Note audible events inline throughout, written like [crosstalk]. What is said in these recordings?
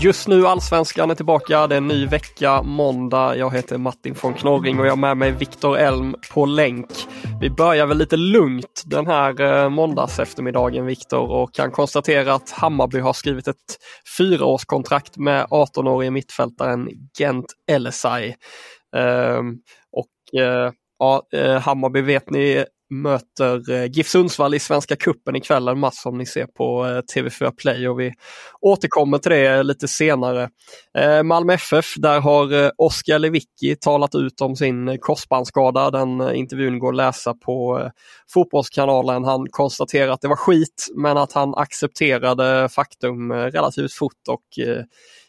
Just nu Allsvenskan är tillbaka. Det är en ny vecka, måndag. Jag heter Martin von Knorring och jag har med mig Viktor Elm på länk. Vi börjar väl lite lugnt den här eh, måndagseftermiddagen måndags eftermiddagen Viktor och kan konstatera att Hammarby har skrivit ett fyraårskontrakt med 18-årige mittfältaren Gent Elesay. Ehm, och eh, ja, eh, Hammarby vet ni möter eh, GIF Sundsvall i Svenska Kuppen ikväll, en match som ni ser på eh, TV4 Play och vi återkommer till det lite senare. Eh, Malmö FF, där har Oskar Lewicki talat ut om sin korsbandsskada. Den intervjun går att läsa på Fotbollskanalen. Han konstaterar att det var skit men att han accepterade faktum relativt fort och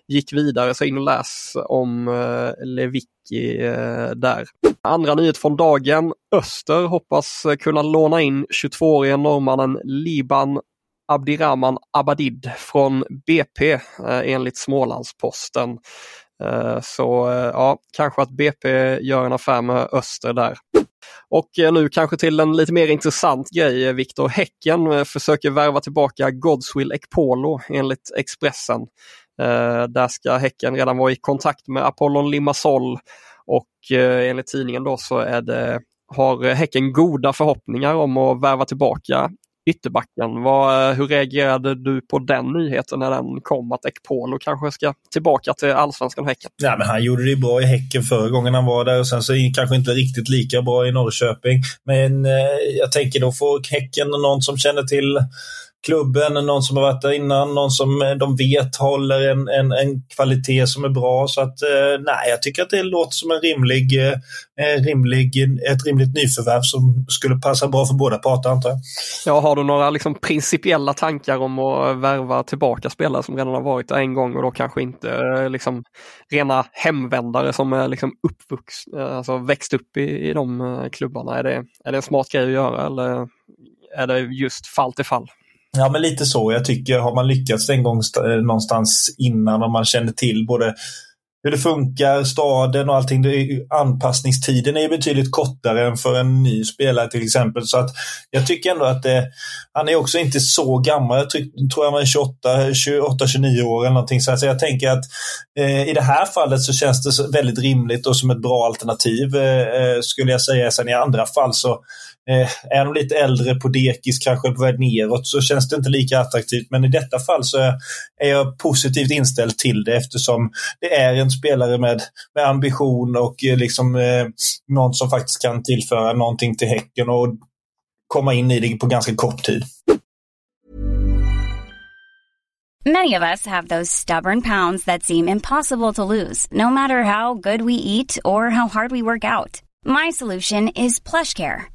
gick vidare. Så in och läs om eh, Lewicki eh, där. Andra nyhet från dagen. Öster hoppas kunna låna in 22-årige norrmannen Liban Abdirahman Abadid från BP eh, enligt Smålandsposten. Så ja, kanske att BP gör en affär med Öster där. Och nu kanske till en lite mer intressant grej. Viktor Häcken försöker värva tillbaka Godswill Ekpolo enligt Expressen. Eh, där ska Häcken redan vara i kontakt med Apollon Limassol och eh, enligt tidningen då så är det, har Häcken goda förhoppningar om att värva tillbaka ytterbacken. Vad, eh, hur reagerade du på den nyheten när den kom att Ekpolo kanske ska tillbaka till allsvenskan och Häcken? Ja, men han gjorde det bra i Häcken förra gången han var där och sen så kanske inte riktigt lika bra i Norrköping. Men eh, jag tänker då får Häcken någon som känner till klubben, någon som har varit där innan, någon som eh, de vet håller en, en, en kvalitet som är bra. Så att eh, nej, jag tycker att det låter som en rimlig, eh, eh, rimlig, ett rimligt nyförvärv som skulle passa bra för båda parter antar jag. Ja, har du några liksom, principiella tankar om att värva tillbaka spelare som redan har varit där en gång och då kanske inte eh, liksom, rena hemvändare som är liksom, uppvuxen, alltså växt upp i, i de klubbarna? Är det, är det en smart grej att göra eller är det just fall till fall? Ja, men lite så. Jag tycker, har man lyckats en gång eh, någonstans innan och man känner till både hur det funkar, staden och allting. anpassningstiden är ju betydligt kortare än för en ny spelare till exempel. Så att jag tycker ändå att det, han är också inte så gammal. Jag tror han var 28, 28 29 år eller någonting. Så jag tänker att eh, i det här fallet så känns det väldigt rimligt och som ett bra alternativ eh, eh skulle jag säga. Sen i andra fall så Eh, är de lite äldre på dekis, kanske på väg neråt, så känns det inte lika attraktivt. Men i detta fall så är jag positivt inställd till det eftersom det är en spelare med, med ambition och eh, liksom eh, någon som faktiskt kan tillföra någonting till Häcken och komma in i det på ganska kort tid. Many of us have those stubborn pounds that seem impossible to lose, no matter how good we eat or how hard we work out. My solution is plush care.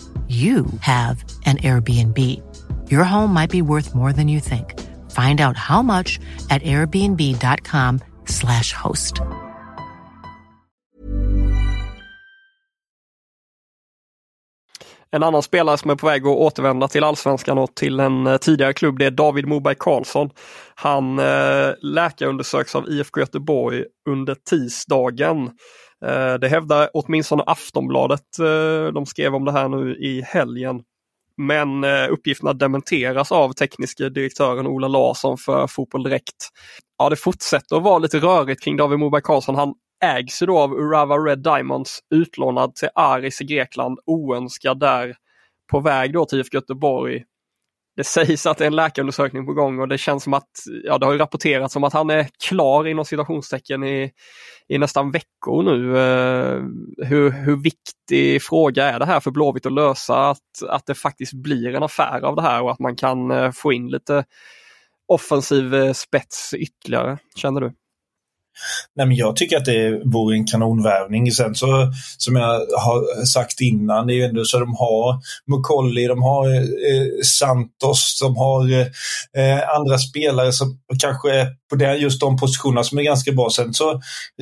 you have an Airbnb. Your home might be worth more than you think. Find out how much at airbnb.com/slash host. En annan spelare som är på väg att återvända till allsvenskan och till en eh, tidigare klubb det är David Moberg Karlsson. Han eh, läkarundersöks av IFK Göteborg under tisdagen. Eh, det hävdar åtminstone Aftonbladet. Eh, de skrev om det här nu i helgen. Men eh, uppgifterna dementeras av tekniske direktören Ola Larsson för Fotboll Direkt. Ja, det fortsätter att vara lite rörigt kring David Moberg Karlsson. Han ägs ju då av Urava Red Diamonds, utlånad till Aris i Grekland, oönskad där, på väg då till IFK Göteborg. Det sägs att det är en läkarundersökning på gång och det känns som att, ja det har ju rapporterats om att han är klar inom citationstecken i, i nästan veckor nu. Eh, hur, hur viktig fråga är det här för Blåvitt att lösa? Att, att det faktiskt blir en affär av det här och att man kan eh, få in lite offensiv eh, spets ytterligare, känner du? Nej, men jag tycker att det vore en kanonvärvning. Sen så, som jag har sagt innan, det är ju ändå så de har Mukolli, de har eh, Santos, de har eh, andra spelare som kanske på det, just de positionerna som är ganska bra. Sen så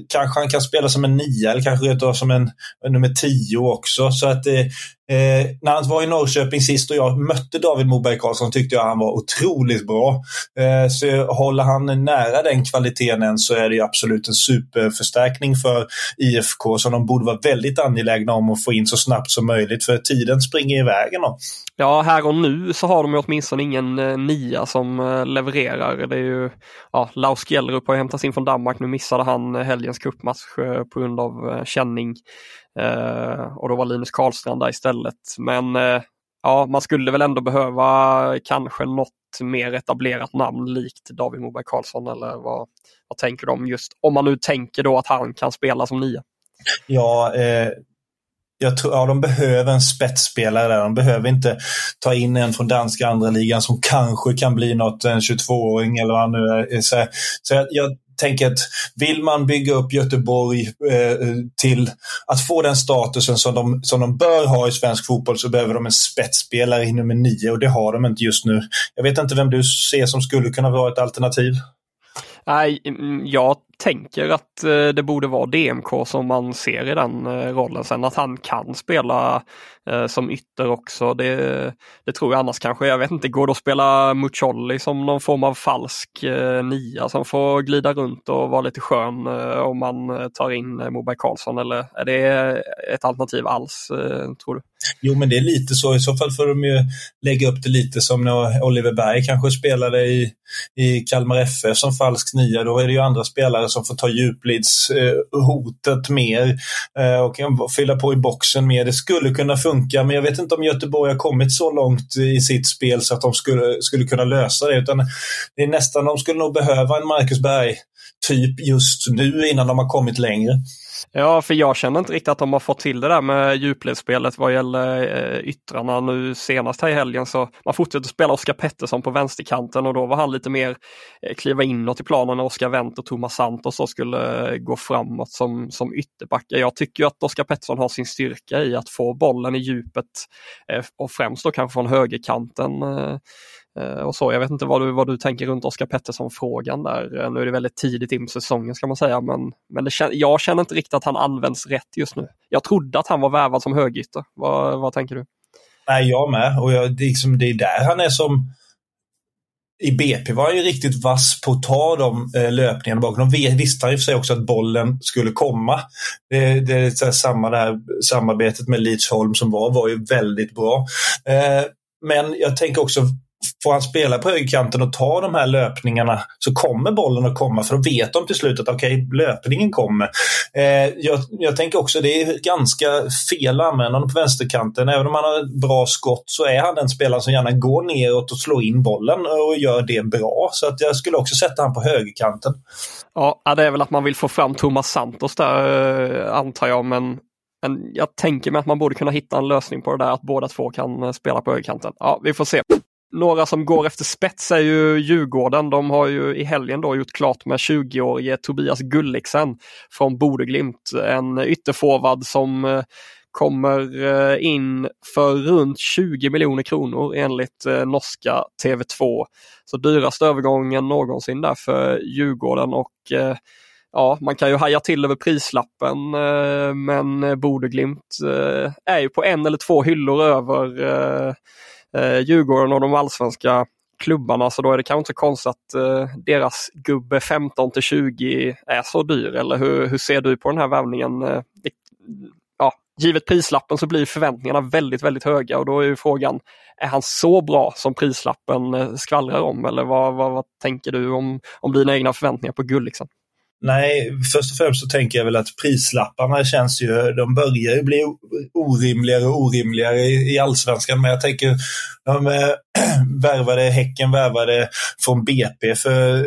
kanske han kan spela som en nia eller kanske rent som en, en nummer tio också. Så att eh, Eh, när han var i Norrköping sist och jag mötte David Moberg Karlsson tyckte jag han var otroligt bra. Eh, så håller han nära den kvaliteten än så är det absolut en superförstärkning för IFK som de borde vara väldigt angelägna om att få in så snabbt som möjligt för tiden springer iväg. Då. Ja, här och nu så har de ju åtminstone ingen eh, nia som eh, levererar. Det är ju, ja, Laus Gjellerup har hämtats in från Danmark. Nu missade han eh, helgens cupmatch eh, på grund av eh, känning. Eh, och då var Linus Karlstrand där istället. Men eh, ja, man skulle väl ändå behöva kanske något mer etablerat namn likt David Moberg Karlsson eller vad, vad tänker du om just om man nu tänker då att han kan spela som nia? Ja, eh, jag tror, ja, de behöver en spetsspelare där. De behöver inte ta in en från danska andra ligan som kanske kan bli något, en 22-åring eller vad han nu är. Så, så jag, jag tänker att vill man bygga upp Göteborg eh, till att få den statusen som de, som de bör ha i svensk fotboll så behöver de en spetsspelare i nummer nio och det har de inte just nu. Jag vet inte vem du ser som skulle kunna vara ett alternativ? Nej, mm, jag tänker att eh, det borde vara DMK som man ser i den eh, rollen. Sen att han kan spela eh, som ytter också, det, det tror jag annars kanske. Jag vet inte, går det att spela Mucolli som någon form av falsk nia som får glida runt och vara lite skön om man tar in Moberg Karlsson eller är det ett alternativ alls, tror du? Jo, men det är lite så. I så fall får de ju lägga upp det lite som när Oliver Berg kanske spelade i, i Kalmar FF som falsk nia. Då är det ju andra spelare som får ta djupledshotet eh, mer eh, och fylla på i boxen mer. Det skulle kunna funka, men jag vet inte om Göteborg har kommit så långt i sitt spel så att de skulle, skulle kunna lösa det. Utan det är nästan, de skulle nog behöva en Marcus Berg typ just nu innan de har kommit längre. Ja, för jag känner inte riktigt att de har fått till det där med djupledsspelet vad gäller eh, yttrarna nu senast här i helgen. Så man fortsätter spela Oskar Pettersson på vänsterkanten och då var han lite mer eh, kliva inåt i planen när Oskar Wendt och Thomas Santos så skulle eh, gå framåt som, som ytterbackar. Jag tycker att Oskar Pettersson har sin styrka i att få bollen i djupet eh, och främst då kanske från högerkanten. Eh, Eh, och så. Jag vet inte vad du, vad du tänker runt Oskar Pettersson-frågan där. Eh, nu är det väldigt tidigt in på säsongen ska man säga, men, men det, jag känner inte riktigt att han används rätt just nu. Jag trodde att han var värvad som högytter. Vad, vad tänker du? Nej, jag med. Och jag, det, liksom, det är där han är som i BP var han ju riktigt vass på att ta de eh, löpningarna bakom. De visste han ju för sig också att bollen skulle komma. Det, det är så samma där samarbetet med Leeds Holm som var, var ju väldigt bra. Eh, men jag tänker också får han spela på högerkanten och ta de här löpningarna så kommer bollen att komma för då vet de till slut att okej, okay, löpningen kommer. Eh, jag, jag, tänker också det är ganska fel användande på vänsterkanten. Även om han har bra skott så är han den spelaren som gärna går neråt och slår in bollen och gör det bra. Så att jag skulle också sätta han på högerkanten. Ja, det är väl att man vill få fram Thomas Santos där eh, antar jag, men men jag tänker mig att man borde kunna hitta en lösning på det där att båda två kan eh, spela på högerkanten. Ja, vi får se. Några som går efter spets är ju Djurgården. De har ju i helgen då gjort klart med 20-årige Tobias Gulliksen från Bodeglimt. En ytterforward som eh, kommer eh, in för runt 20 miljoner kronor enligt eh, norska TV2. Så dyraste övergången någonsin där för Djurgården och ja, man kan ju haja till över prislappen men Bodeglimt är ju på en eller två hyllor över eh, Djurgården och de allsvenska klubbarna så då är det kanske inte konstigt att eh, deras gubbe 15 till 20 är så dyr. Eller hur, hur ser du på den här värvningen? Eh, ja, givet prislappen så blir förväntningarna väldigt, väldigt höga och då är ju frågan, är han så bra som prislappen eh, skvallrar om? Eller vad, vad, vad tänker du om, om dina egna förväntningar på Gulliksen? Nej, först och främst så tänker jag väl att prislapparna känns ju, de börjar ju bli orimligare och orimligare i, i allsvenskan. Men jag tänker, de äh, [clears throat] värvade, Häcken värvade från BP för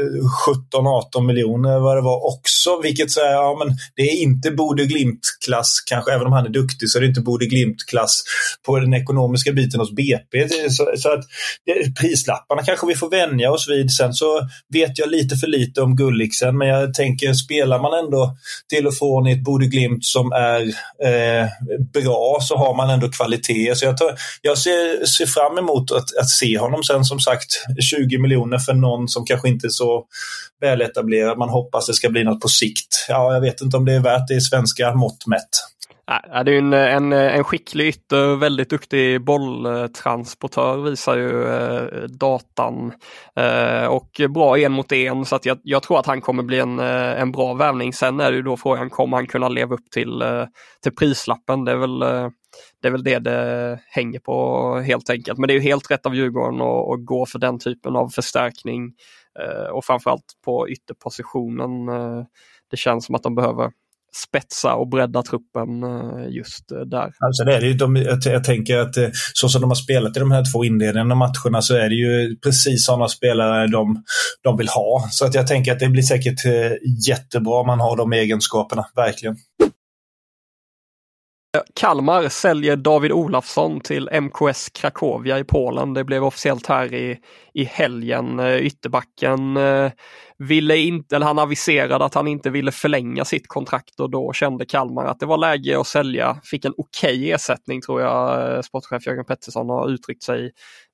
17-18 miljoner vad det var också. Vilket så här, ja men det är inte Bode Glimt-klass, kanske även om han är duktig så är det inte Bode Glimt-klass på den ekonomiska biten hos BP. Så, så att det, prislapparna kanske vi får vänja oss vid. Sen så vet jag lite för lite om Gulliksen, men jag tänker spelar man ändå till och från i ett Bode Glimt som är eh, bra så har man ändå kvalitet. Så jag, tar, jag ser, ser fram emot att, att se honom. Sen som sagt 20 miljoner för någon som kanske inte är så väletablerad. Man hoppas det ska bli något på sikt. Ja, jag vet inte om det är värt det i svenska mått mätt. Ja, det är en, en, en skicklig ytter, väldigt duktig bolltransportör visar ju eh, datan. Eh, och bra en mot en så att jag, jag, tror att han kommer bli en, eh, en bra värvning. Sen är det ju då frågan, kommer han kunna leva upp till, eh, till prislappen? Det är väl eh, det är väl det det hänger på helt enkelt. Men det är ju helt rätt av Djurgården att, att gå för den typen av förstärkning eh, och framförallt på ytterpositionen. Eh, det känns som att de behöver spetsa och bredda truppen eh, just eh, där. Alltså det är det de, jag tänker att eh, så som de har spelat i de här två inledande matcherna så är det ju precis sådana spelare de, de vill ha. Så att jag tänker att det blir säkert jättebra om man har de egenskaperna, verkligen. Kalmar säljer David Olafsson till MKS Krakowia i Polen. Det blev officiellt här i, i helgen. Eh, ytterbacken eh, ville inte, eller han aviserade att han inte ville förlänga sitt kontrakt och då kände Kalmar att det var läge att sälja. Fick en okej okay ersättning tror jag eh, sportchef Jörgen Pettersson har uttryckt sig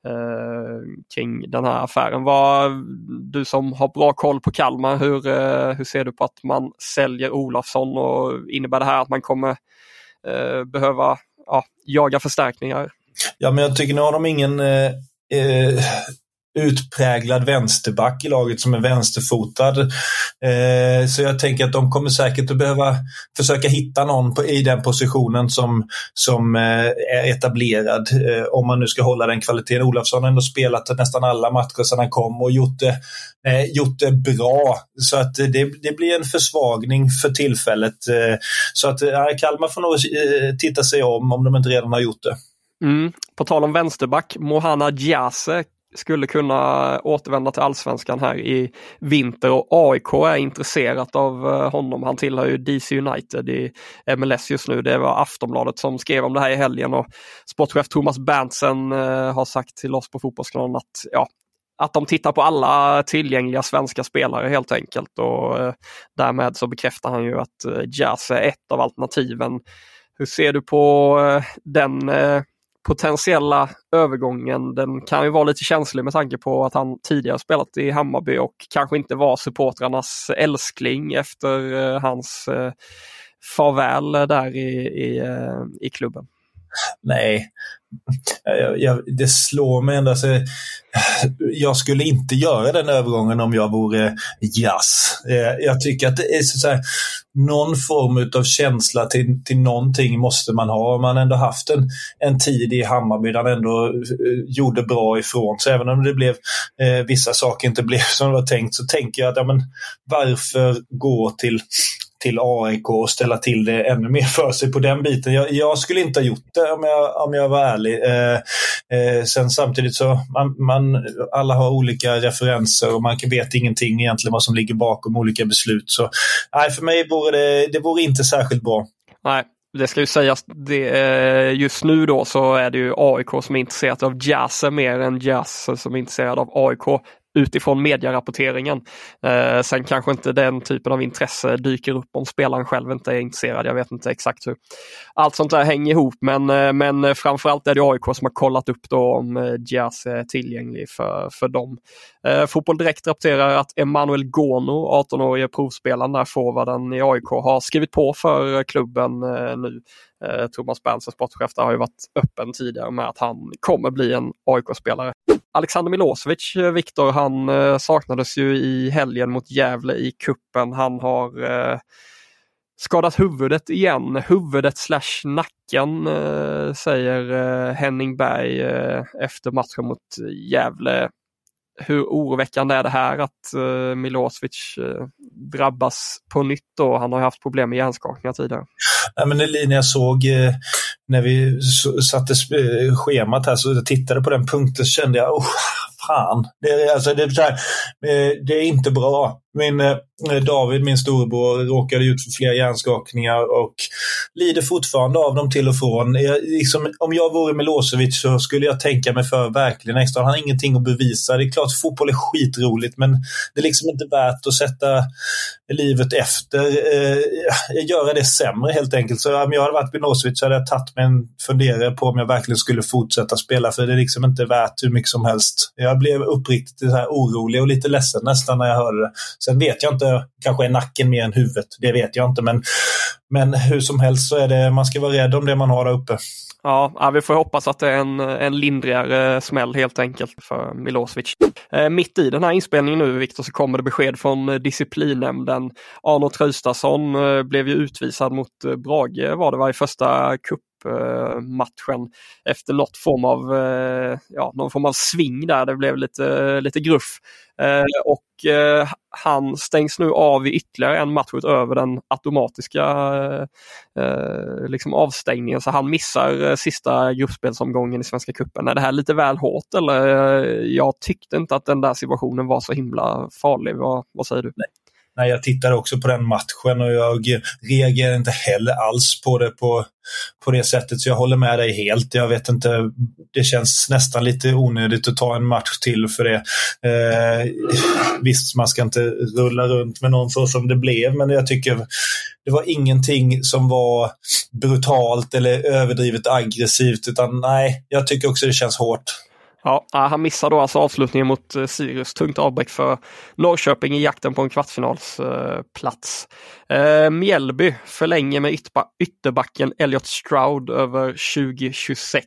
eh, kring den här affären. Vad, du som har bra koll på Kalmar, hur, eh, hur ser du på att man säljer Olafsson och innebär det här att man kommer eh, behöva ja, jaga förstärkningar. Ja, men jag tycker nu har de ingen eh, eh utpräglad vänsterback i laget som är vänsterfotad. Eh, så jag tänker att de kommer säkert att behöva försöka hitta någon på, i den positionen som, som eh, är etablerad. Eh, om man nu ska hålla den kvaliteten. Olafsson har ändå spelat nästan alla matcher sedan han kom och gjort det, eh, gjort det bra. Så att det, det blir en försvagning för tillfället. Eh, så att eh, Kalmar får nog eh, titta sig om om de inte redan har gjort det. Mm. På tal om vänsterback, Mohana Djase skulle kunna återvända till allsvenskan här i vinter och AIK är intresserat av eh, honom. Han tillhör ju DC United i MLS just nu. Det var Aftonbladet som skrev om det här i helgen och sportchef Thomas Berntsen eh, har sagt till oss på Fotbollskanalen att ja, att de tittar på alla tillgängliga svenska spelare helt enkelt och eh, därmed så bekräftar han ju att Jazz är ett av alternativen. Hur ser du på den potentiella övergången, den kan ju vara lite känslig med tanke på att han tidigare spelat i Hammarby och kanske inte var supportrarnas älskling efter eh, hans eh, farväl där i, i, eh, i klubben. Nej, jag, jag, det slår mig ändå. Alltså, jag skulle inte göra den övergången om jag vore eh, jazz. Eh, jag tycker att det är så här, någon form av känsla till, till någonting måste man ha. Om man ändå haft en, en tid i Hammarby där man ändå gjorde bra ifrån sig. Även om det blev eh, vissa saker inte blev som det var tänkt så tänker jag att ja, men, varför gå till till AIK och ställa till det ännu mer för sig på den biten. Jag, jag skulle inte ha gjort det om jag, om jag var ärlig. Eh, eh, sen samtidigt så man, man, alla har olika referenser och man vet ingenting egentligen vad som ligger bakom olika beslut. Så nej, för mig vore det, det vore inte särskilt bra. Nej, det ska ju sägas, det, eh, just nu då så är det ju AIK som är intresserat av Jazz mer än Jazz som är intresserad av AIK utifrån medierapporteringen. Eh, sen kanske inte den typen av intresse dyker upp om spelaren själv inte är intresserad. Jag vet inte exakt hur allt sånt där hänger ihop men, eh, men framförallt är det AIK som har kollat upp då om eh, Diaz är tillgänglig för, för dem. Eh, Fotboll Direkt rapporterar att Emanuel Gono, 18-årige provspelaren där, forwarden i AIK, har skrivit på för klubben eh, nu. Eh, Thomas Berntsen, sportchef, har ju varit öppen tidigare med att han kommer bli en AIK-spelare. Alexander Milosevic, eh, Viktor, han eh, saknades ju i helgen mot Gävle i kuppen. Han har eh, skadat huvudet igen. Huvudet slash nacken eh, säger eh, Henning Berg eh, efter matchen mot Gävle. Hur oroväckande är det här att eh, Milosevic eh, drabbas på nytt då? Han har haft problem med hjärnskakningar tidigare. Nej, men när jag såg eh, när vi satte schemat här så jag tittade på den punkten så kände jag, oh, fan. Det är, alltså, det, är här, eh, det är inte bra. Min, eh, David, min storebror, råkade ut för flera hjärnskakningar och lider fortfarande av dem till och från. Jag, liksom, om jag vore Milosevic så skulle jag tänka mig för verkligen extra. Han har ingenting att bevisa. Det är klart fotboll är skitroligt men det är liksom inte värt att sätta livet efter, eh, göra det sämre helt enkelt. Så om jag hade varit Milosevic så hade jag tagit mig en funderare på om jag verkligen skulle fortsätta spela för det är liksom inte värt hur mycket som helst. Jag blev uppriktigt så här orolig och lite ledsen nästan när jag hörde det. Sen vet jag inte, kanske är nacken mer än huvudet. Det vet jag inte. Men, men hur som helst så är det, man ska vara rädd om det man har där uppe. Ja, vi får hoppas att det är en, en lindrigare smäll helt enkelt för Milosevic. Eh, mitt i den här inspelningen nu, Viktor, så kommer det besked från eh, disciplinnämnden. Arno Traustason eh, blev ju utvisad mot eh, Brage var det var i första cup eh, matchen efter något form av, eh, ja, någon form av sving där. Det blev lite, lite gruff. Eh, och eh, han stängs nu av i ytterligare en match utöver den automatiska eh, eh, liksom avstängningen. Så han missar eh, sista gruppspelsomgången i Svenska Cupen. Är det här lite väl hårt eller? Jag tyckte inte att den där situationen var så himla farlig. Vad, vad säger du? Nej när jag tittade också på den matchen och jag reagerade inte heller alls på det på, på det sättet. Så jag håller med dig helt. Jag vet inte, det känns nästan lite onödigt att ta en match till för det. Eh, visst, man ska inte rulla runt med någon så som det blev, men jag tycker det var ingenting som var brutalt eller överdrivet aggressivt, utan nej, jag tycker också det känns hårt. Ja, han missar då alltså avslutningen mot eh, Sirius. Tungt avbräck för Norrköping i jakten på en kvartsfinalsplats. Eh, eh, Mjällby förlänger med ytterbacken Elliot Stroud över 2026.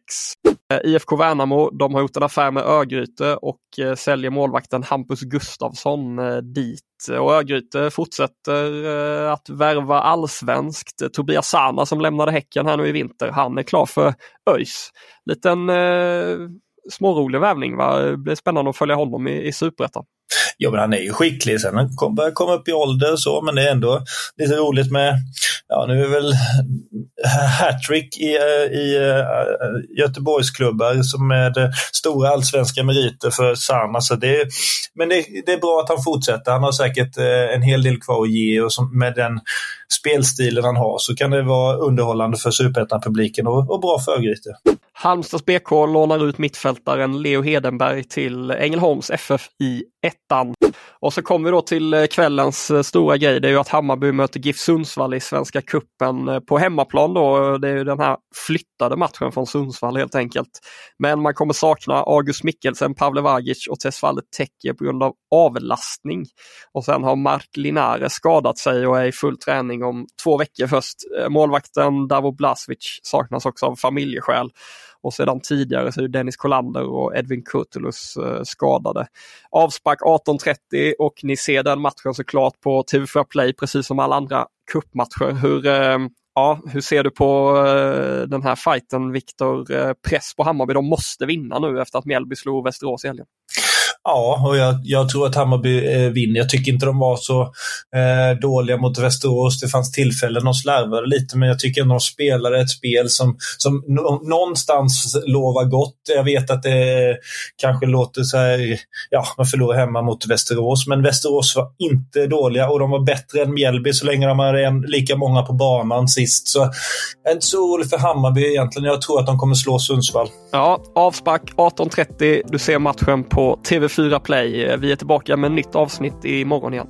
Eh, IFK Värnamo, de har gjort en affär med Örgryte och eh, säljer målvakten Hampus Gustafsson eh, dit. Och Örgryte fortsätter eh, att värva allsvenskt. Tobias Sana som lämnade Häcken här nu i vinter, han är klar för ÖIS. Liten smårolig värvning. Va? Det blir spännande att följa honom i, i Superettan. Ja, men han är ju skicklig. Sen han börjar komma upp i ålder och så, men det är ändå lite roligt med, ja nu är väl hattrick i, eh, i uh, Göteborgsklubbar som med stora allsvenska meriter för Sana. Så det, men det, det, är bra att han fortsätter. Han har säkert uh, en hel del kvar att ge och som, med den spelstilen han har så kan det vara underhållande för superettan-publiken och, och bra för Örgryte. Halmstads BK lånar ut mittfältaren Leo Hedenberg till Ängelholms FF i ettan. Och så kommer vi då till eh, kvällens eh, stora grej. Det är ju att Hammarby möter GIF Sundsvall i Svenska Kuppen eh, på hemmaplan då. Det är ju den här flyttade matchen från Sundsvall helt enkelt. Men man kommer sakna August Mikkelsen, Pavle Vagic och Tesfalle Tekke på grund av avlastning. Och sen har Mark Linare skadat sig och är i full träning om två veckor först. Målvakten Davo Blasvic saknas också av familjeskäl. Och sedan tidigare så är Dennis Kollander och Edvin Kurtulus eh, skadade. Avspark 18.30 och ni ser den matchen såklart på TV4 Play precis som alla andra cupmatcher. Hur, eh, ja, hur ser du på eh, den här fighten Viktor? Press på Hammarby, de måste vinna nu efter att Mjällby slog Västerås i helgen. Ja, och jag, jag, tror att Hammarby eh, vinner. Jag tycker inte de var så eh, dåliga mot Västerås. Det fanns tillfällen de slarvade lite, men jag tycker ändå de spelade ett spel som, som någonstans lovar gott. Jag vet att det kanske låter så här, ja, man förlorar hemma mot Västerås, men Västerås var inte dåliga och de var bättre än Mjällby så länge de hade en, lika många på banan sist. Så jag är inte så orolig för Hammarby egentligen. Jag tror att de kommer slå Sundsvall. Ja, avspark 18.30. Du ser matchen på TV4 Play. Eh, vi är tillbaka med nytt avsnitt imorgon igen.